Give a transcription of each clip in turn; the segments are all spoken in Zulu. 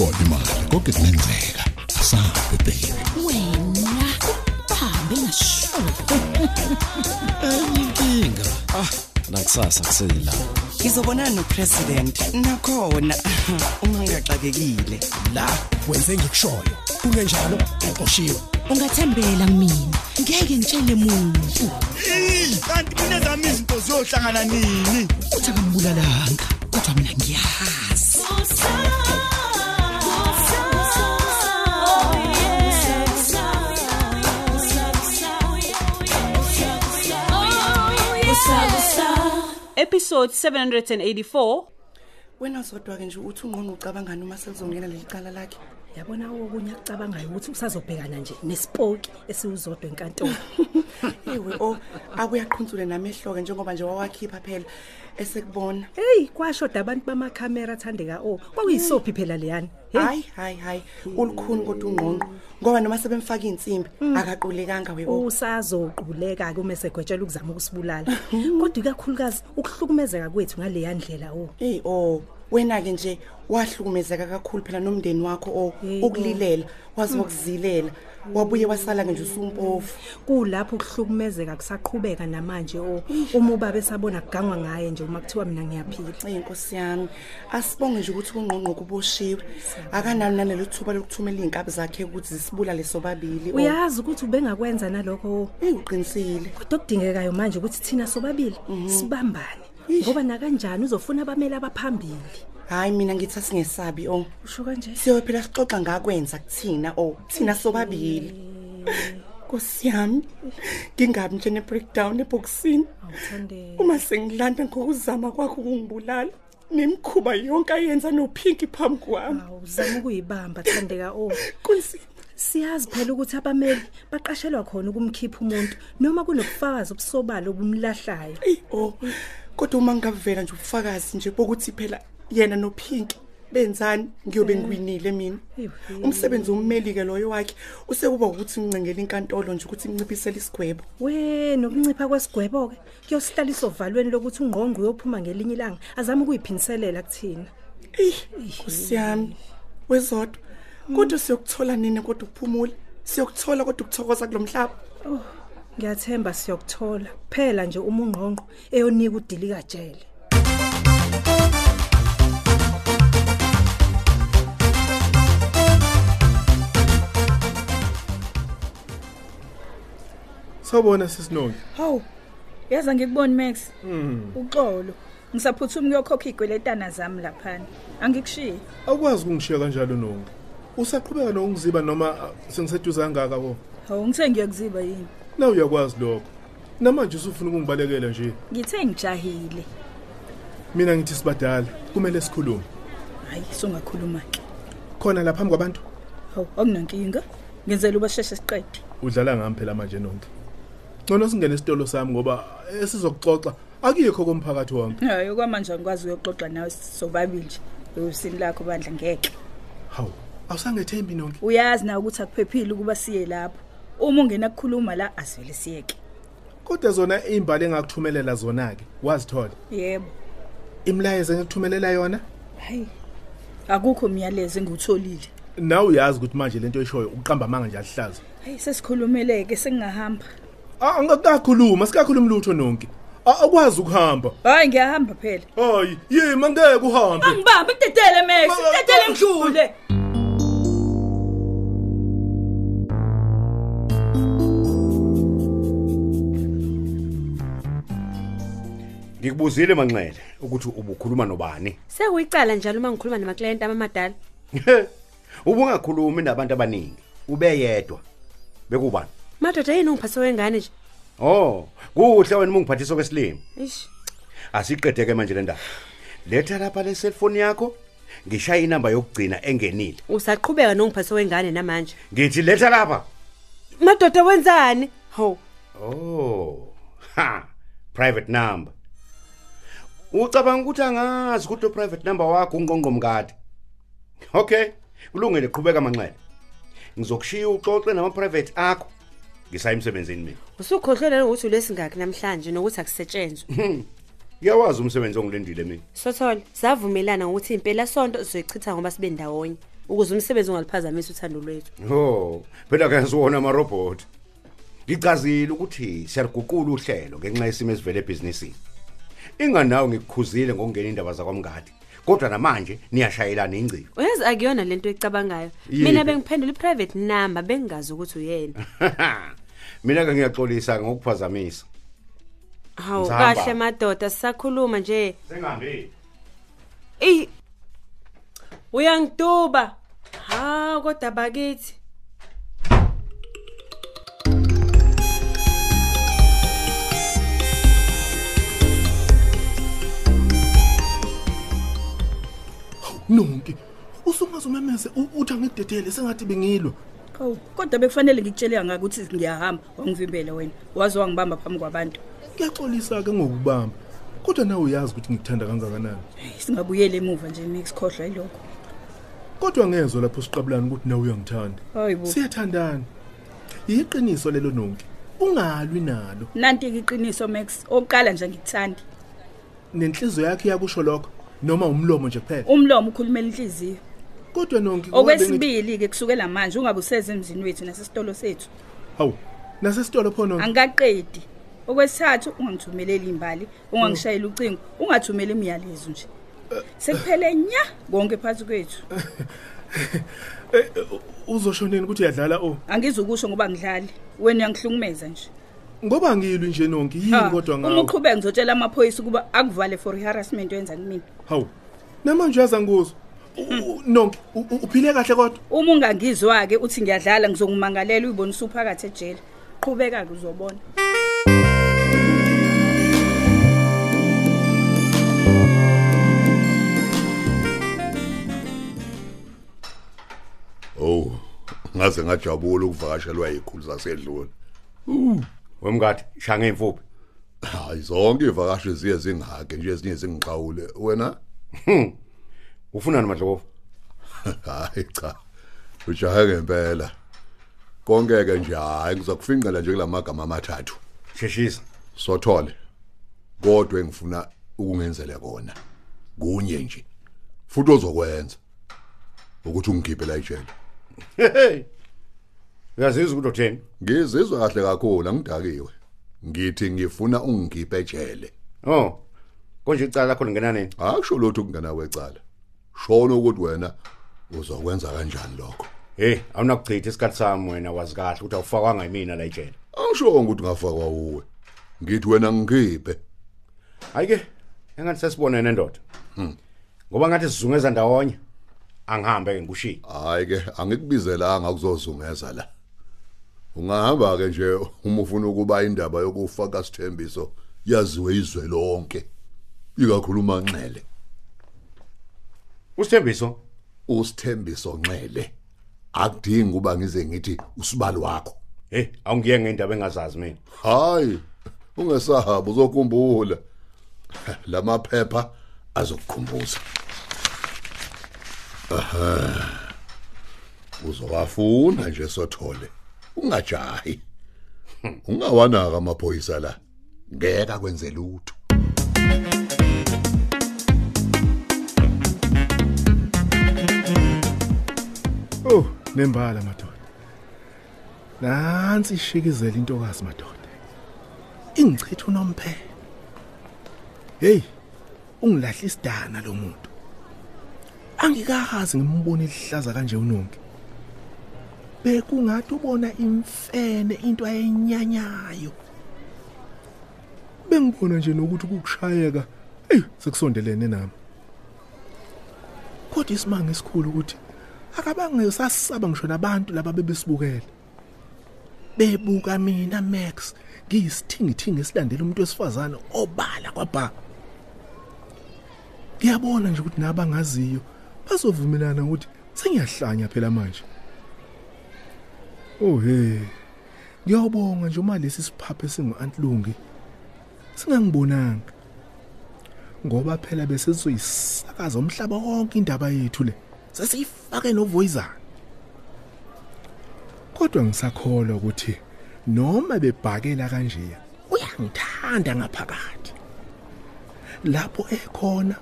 ikhona imali konke kungenzeka asabe baby wena bahambe ngasho inkinga ah nakusasa kusela. Ngizobonana nopresident nakhona. Uma ngingaxakekile la wenze ngikushoyo. Kungenjalo uqoshiwe. Ungathembela kumina ngeke ngitshele muntu. Kanti kunezami izinto ziyohlangana nini? Uthi akambulalanga kodwa mina ngiyazi. Episode 784 wena zodwa-ke nje uthi ungqongqo ucabangani uma selizongena leli cala lakhe? Yabona okunye akucabangayo ukuthi usazobhekana nje nesipoki esiwuzodwa enkantolo. Iwe o akuyaqhuntsule namehlo-ke njengoba nje wawakhipha phela esekubona. Heyi kwashoda abantu bamakhamera athandeka o kwakuyisophi phela leyani? Hey, hayi hayi hayi ulukhuni kodwa ungqongqo. Ngoba noma sebemfaka iy'nsimbi akaqulekanga we o usazoquleka-ke uma esegwetshelwa ukuzama ukusibulala. Kodwa ikakhulukazi ukuhlukumezeka kwethu ngaleya ndlela o eyi o wena-ke nje wahlukumezeka kakhulu phela nomndeni wakho o Yebo. ukulilela waze wakuzilela wabuye wasala-ke nje usumpofu. Kulapho ukuhlukumezeka kusaqhubeka namanje o uma ubaba esabona kugangwa ngaye nje uma kuthiwa mina ngiyaphila. Eyi nkosi yami asibonge nje ukuthi ungqongqo kuboshiwe akanalo nalelo thuba lokuthumela iy'nkabi zakhe ukuthi zisibulale sobabili o. uyazi ukuthi ubengakwenza nalokho o. Eyi uqinisile. Kodwa okudingekayo manje ukuthi thina sobabili sibambane. Ngoba nakanjani uzofuna abameli abaphambili? Hhayi mina ngithi asingesabi o usho kanje? Siyobe phela sixoxa ngakwenza kuthina o thina sobabili. Nkosi yami ngingabi nje ne-breakdown ebhokisini. Awuthandeka uma sengilanda ngokuzama kwakho ukungibulala nemikhuba yonke ayenza nophinki phambi kwami. Awuzama ukuyibamba thandeka o kunzima siyazi phela ukuthi abameli baqashelwa khona ukumkhipha umuntu noma kunobufakazi obusobala obumlahlayo. Eyi o kodwa uma ngingavela nje ubufakazi nje bokuthi phela yena nophinki benzani ngiyobe ngiwinile mina? Umsebenzi wommeli-ke loyo wakhe usekuba ukuthi ngincengele inkantolo nje ukuthi nginciphisele isigwebo. We nokuncipha kwesigwebo-ke. Kuyosihlalisa ovalweni lokuthi ungqongqo uyophuma ngelinye ilanga. Azame ukuyiphiniselela kuthina. Eyi nkosi yami wezodwa. Kodwa siyokuthola nini kodwa ukuphumula? Siyokuthola kodwa ukuthokoza kulo mhlaba? Ngiyathemba siyokuthola kuphela nje uma ungqongqo eyonika udili kajele Sawubona sisinonke. Hawu. Yaza ngikubona Max. Uxolo. Ngisaphuthuma ukuyokhokha igweletana zami laphana. Angikushiyi. Awukwazi ukungishiya kanjalo nonke. Usaqhubeka nokungiziba noma ah, sengiseduze kangaka ko. Hawu ngithe ngiyakuziba yini? Na uyakwazi lokho. Namanje usufuna ukungibalekela nje. Ngithe ngijahile. Mina ngithi sibadala, kumele sikhulume. Hayi songakhuluma ke. Khona lapha phambi kwabantu Hawu akunankinga. Ngenzela ubasheshe siqede. udlala ngami phela manje nonke. Ngcono singene esitolo sami ngoba esizokuxoxa akuyekho komphakathi wonke. Hayi kwamanje ngikwazi ukuyoxoxa nawe sobabili nje. Usini lakho bandla ngeke. Hawu, awusangethembi nonke. Uyazi na ukuthi akuphephile ukuba siye lapho. Uma ungena ukukhuluma la asivele siyeke. Kodwa zona imbali engakuthumelela zona ke, wazithola. Yebo. Imlayezo engikuthumelela yona, Hayi. Akukho umyalezo engiwutholile. nawe uyazi ukuthi manje lento oyishoyo uqamba amanga nje alihlaza. Hayi sesikhulumeleke sengingahamba. Ah angakakhuluma, sikakhuluma lutho nonke. A- Akwazi ukuhamba. Hayi ngiyahamba phela. Hayi, yima ngeke uhambe. Angibambe itetele Max, itetele ngidlule. Ngikubuzile manxele ukuthi ubukhuluma nobani. Sekuyicala njalo uma ngikhuluma namaklayenti amamadala. Ubungakhulumi nabantu abaningi. Ube yedwa. Bekubani? Madoda yini ungiphathe wengane nje? Oh, kuhle wena ungiphathisa kwesilimi. Ish. Asiqedeke manje le ndaba. Letha lapha le cellphone yakho. Ngishaya inamba yokugcina engenile. Usaqhubeka nongiphathe wengane namanje. Ngithi letha lapha. Madoda wenzani? Ho. Oh. Ha. Private number. Ucabanga ukuthi angazi ukuthi o private number wakho ungqongqo mkade. Okay. Kulungile qhubeka manxele. Ngizokushiya uxoxe nama private akho. Ngisaya emsebenzini mina. Usukhohlwe ukuthi ulesingaki namhlanje nokuthi akusetshenzwe. Ngiyawazi umsebenzi ongilendile mina. Sothole, savumelana ukuthi impela sonto sizoyichitha ngoba sibe ndawonye. ukuze umsebenzi ungaliphazamisa uthando lwethu Oh, phela ke siwona ama robot. Ngicazile ukuthi siyaliguqula uhlelo ngenxa yesimo esivele ebusinessini. Inganawo ngikukhuzile ngokungena indaba zakwamngadi. Kodwa namanje niyashayelana ingcibo. uyazi akuyona lento ecabangayo Yiphi? mina bengiphendula i-private number bengingazi ukuthi uyena Mina ke ngiyaxolisa ngokuphazamisa. hawu Ngizahamba. kahle madoda sisakhuluma nje Sengihambe. eyi uyangiduba ha kodwa bakithi nonke usungazumemeze u- uthi angidedele sengathi bengilwa Hawu, kodwa bekufanele ngikutshele ngaka ukuthi ngiyahamba, wangivimbela wena. Wazi wangibamba phambi kwabantu. kuyaxolisa ke ngokubamba kodwa nawe uyazi ukuthi ngikuthanda kangakanani Singabuyele emuva nje nexikhohlwa ilokho. kodwa ngezwe lapho siqabulana ukuthi nawe uyangithanda Hayibo. siyathandana yiqiniso lelo nonke ungalwi nalo Nanti iqiniso Max, oqala nje ngikuthandi. nenhliziyo yakhe iyakusho lokho noma umlomo nje kuphela Umlomo ukhulumela inhliziyo. kodwa nonke Okwesibili ke kusukela manje ungabe useze emzini wethu nasesitolo sethu. hawu nasesitolo pho nonke Angikaqedi. Okwesithathu ungangithumeleli imbali, ungangishayela ucingo, ungathumeli imiyalezo nje. Sekuphele nya konke phansi kwethu. uzoshoneni ukuthi uyadlala o Angizukusho ngoba ngidlali. Wena uyangihlukumeza nje. Ngoba ngilwi nje nonke yini Ha, kodwa Uma ngawo uqhubeka ngizotshela amaphoyisa ukuba akuvale for harassment wenza kumina. hawu namanje uyaza nguzwa U- u- nonke u- u- uphile kahle kodwa Uma ungangizwa ke uthi ngiyadlala ngizokumangalela uyibonisa uphakathi ejele. Qhubeka ke uzobona. Oh, ngaze ngajabula ukuvakashelwa ikhulu zasedlula. Wemngadi shanga imfuphi. Hayi zonke ivakashi ziye zingake nje ezinye zingixawule. Wena? Ufuna namadlovu? Hayi cha. Ujahe ngempela. Konke ke nje hayi ngizokufinqela nje kulamagama amathathu. Sheshisa. Sothole. Kodwa engifuna ukungenzele kona. Kunye nje. Futhi ozokwenza ukuthi ungikhiphe la ejele. Hey. Uyazizwa ukuthi utheni? Ngizizwa kahle kakhulu angidakiwe. Ngithi ngifuna ungikhiphe ejele. Oh. Konje icala lakho lingena nini? Akusho lutho kungena kwecala. Shona ukuthi wena uzokwenza kanjani lokho. Hey, awunakuchitha isikhathi sami wena wazi kahle ukuthi awufakwanga yimina la ejele. Angisho ukuthi ngafakwa uwe. Ngithi wena ngikhiphe. Hayike, engathi sesibone nendoda. Hmm. Ngoba ngathi sizungeza ndawonye. Angihambe ke ngushiye. Hayi ke angikubizelanga kuzozungeza la. Ungahamba ke nje uma ufuna ukuba indaba yokufaka sithembiso yaziwe izwe lonke. Ikakhuluma nxele. Usithembiso? Usithembiso nxele. Akudingi kuba ngize ngithi usibali wakho. Hey, awungiye ngendaba engazazi mina. Hayi, ungesahaba uzokhumbula. Lamaphepha azokukhumbuza. Aha. Uzowafuna nje sothole. Ungajahi. Ungawanaka amaphoyisa la. Ngeke akwenze lutho. oh nembala madoda nansi ishikizela intokazi madoda ingichitha unomphela hey ungilahla isidana lo muntu angikazi ngimbone lihlaza kanje unonke bekungathi ubona imfene into ayenyanyayo. Bengibona nje nokuthi ukukushayeka hey sekusondelene nami. Kodwa isimanga esikhulu ukuthi akabange sasaba ngisho nabantu laba bebesibukela bebuka mina Max ngiyisithingithingi esilandela umuntu wesifazane obala kwabha. Ngiyabona nje ukuthi nabangaziyo bazovumelana ukuthi sengiyahlanya phela manje. Oh hey. Ngiyabonga nje uma lesi siphaphe singu antlungi singangibonanga. Ngoba phela bese sizoyisakaza umhlaba wonke indaba yethu le. Sesiyifake novoyizana kodwa ngisakholwa ukuthi noma bebhakela kanje uyangithanda ngaphakathi. Lapho ekhona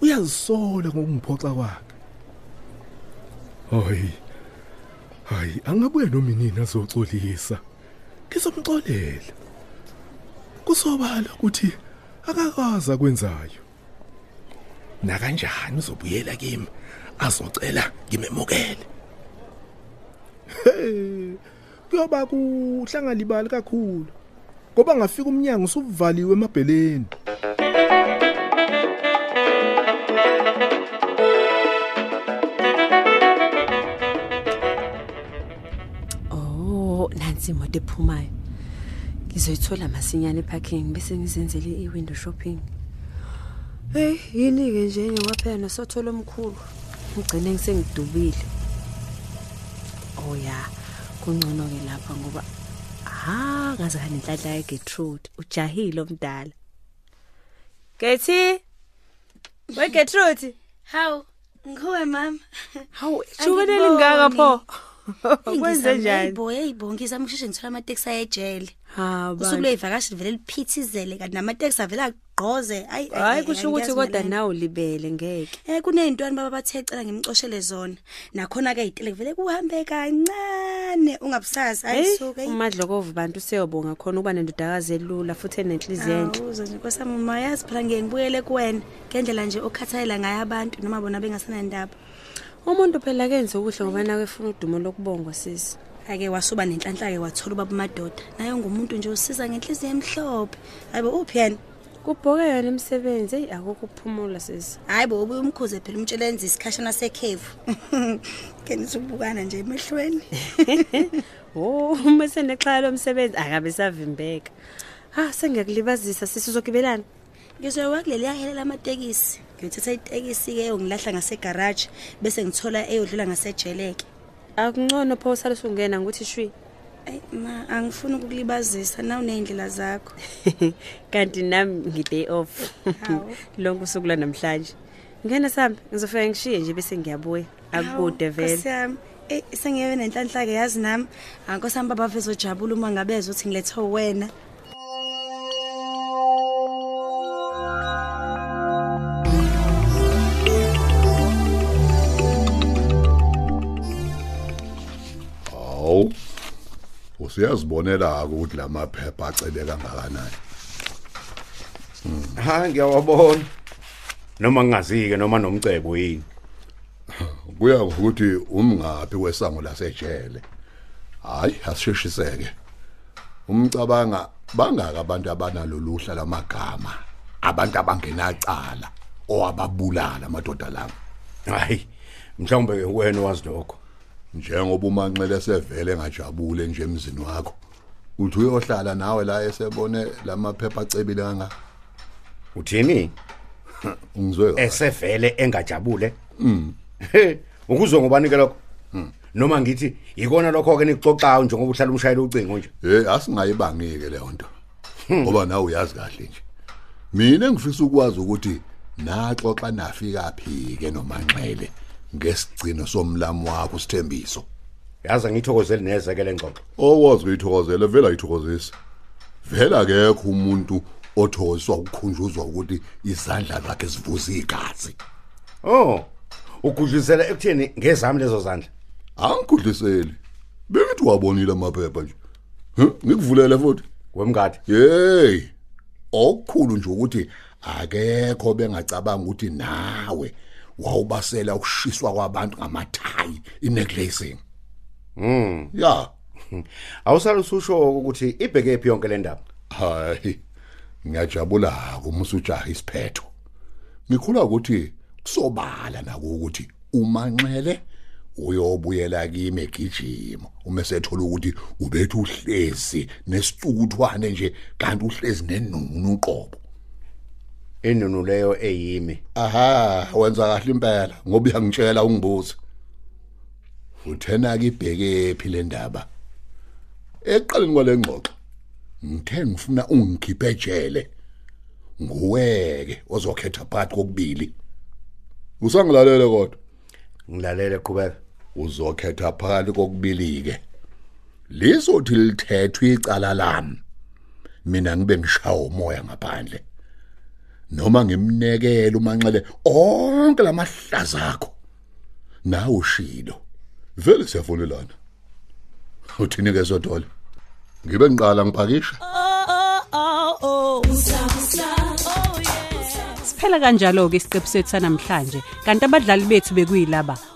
uyazisola ngokungiphoxa kwakhe. Hayi hayi angabuye nominini azoxolisa ngizomxolela. Kusobala ukuthi akakaza kwenzayo na kanjani uzobuyela kimi? Azocela ngimemukele. Hey, kuyoba kuhlangalibali kakhulu. Ngoba ngafika umnyango usuvaliwe emabheleni. Imoto ephumayo. Ngizoyithola masinyane eparking bese ngizenzele i-window shopping. Hey, yini ke nje ngiwaphela nosotho lomkhulu. Ngigcine ngisengidubile. Oh ya, kungcono ke lapha ngoba ha ngaze kanenhlanhla ya Gertrude, ujahile omdala. Gethi We Gertrude, Hawu, nguwe mama. Hawu, shukelele ngaka pho. Kwenze njani? Hayibo, hayibo, ngizama ukusheshe ngithola amateksi ayejele. Ha, Usuku lwevakashi livele liphithizele kanti namateksi avela agqoze. Ayi, Hayi kusho ukuthi kodwa nawe libele ngeke. Eh kuneyintwana baba bathecela ngimcoshele zona. Nakhona ke itele vele kuhambe kancane ungabusazi Hey, ayisuke. umadlokovu bantu siyobonga khona ukuba nendodakazi elula futhi enenhliziyo enhle. Awuzo nje kwesami mayazi phela ngeke ngibuyele kuwena ngendlela nje okhathalela ngayo abantu noma bona bengasanandaba. Umuntu phela kenze ukuhle ngoba nawe efuna udumo lokubongwa sisi. ake wasuba nenhlanhla ke wathola ubaba madoda naye ngumuntu nje usiza ngenhliziyo emhlophe hayibo uphi yena Kubhoke yona imisebenzi hey akukho ukuphumula sisi. hayibo ubuye umkhuze phela umtshelenzi isikhashana sekhevu ke nisubukana nje emehlweni Oh, uma senexhala lomsebenzi akabe savimbeka. Ha sengiyakulibazisa sisi uzogibelana. Ngizoyiwa kuleli yahela lamatekisi ngiyothatha itekisi ke yongilahla ngasegarage bese ngithola eyodlula ngasejeleke Akungcono pho usale ungena ngokuthi shwi. Ayi ma angifuni ukukulibazisa nawu nezindlela zakho Kanti nami ngiday off. Hawu. Lonke usuku la namhlanje. Ngena sambe ngizofika ngishiye nje bese ngiyabuya. Akude vele. Nkosiyami, eh sengiye nenhlanhla ke yazi nami. Ankosami baba vezojabula uma ngabeza ukuthi ngilethe wena. Usiyazibonela ukuthi lamaphepha acebe kangakanani. Ha ngiyawabona. Noma ngingazike noma nomcebo yini. Kuya ngokuthi umngaphi kwesango lasejele. Hayi, asisheshiseke. Umcabanga bangaka abantu abanalo luhla lamagama, abantu abangenacala owababulala amadoda lawo. Hayi, mhlawumbe wena wazi lokho. Njengoba umanxele sevele ngajabule nje emzini wakho. Uthi uyohlala nawe la esebone lamaphepha acebile kanga. Uthini? Ngizwe kahle. Esevele engajabule. Mm. He, ukuzwe ngobani ke lokho? Noma ngithi ikona lokho ke nikuxoxayo njengoba uhlala umshayela ucingo nje. Hey, asingayibangike le nto. Ngoba nawe uyazi kahle nje. Mina ngifisa ukwazi ukuthi naxoxa nafika phi ke nomanxele ngesigcino somlamo wakho sithembiso. Yaza ngithokozele neze ke lengxoxo. Owazi uyithokozela vela ayithokozisa. Vela akekho umuntu othokoziswa ukukhunjuzwa ukuthi izandla zakhe zivuza igazi. Oh, ugudlisela ekutheni ngezami lezo zandla. Angigudliseli. Bengithi wabonile amaphepha nje. Ngikuvulele futhi. Wemngadi. Hey. Okukhulu nje ukuthi akekho bengacabanga ukuthi nawe wawubasela ukushiswa kwabantu ngamathayi inecklacing. Mm. Ya. Awusala ususho ukuthi ibheke phi yonke le ndaba. Hayi. Ngiyajabula uma usujaha isiphetho. Ngikhula ukuthi kusobala nako ukuthi umanxele uyobuyela kimi egijimo uma sethola ukuthi ubethu uhlezi nesicukuthwane nje kanti uhlezi nenunu uqobo Inunu leyo eyimi. aha wenza kahle impela ngoba uyangitshela ungibuza uthena ke ibheke phi le ndaba? Eqaleni kwale ngxoxo ngithe ngifuna ungikhiphe ejele nguweke ozokhetha phakathi kokubili. Usangilalele kodwa? Ngilalele qhubeka. Uzokhetha phakathi kokubili ke lisothi lithethwe icala lami. Mina ngibe ngishawa umoya ngaphandle. Noma ngimnekele umanxele onke lamahlaza akho. Nawe ushilo vele siyafonelana uthini ke sodole ngibe ngiqala ngipakisha Siphela kanjalo ke isiqephu sethu sanamhlanje kanti abadlali bethu bekuyilaba.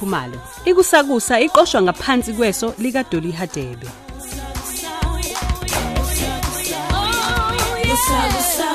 khumalo. Ikusakusa iqoshwa ngaphansi kweso likadoli hadebe. Kusa kusa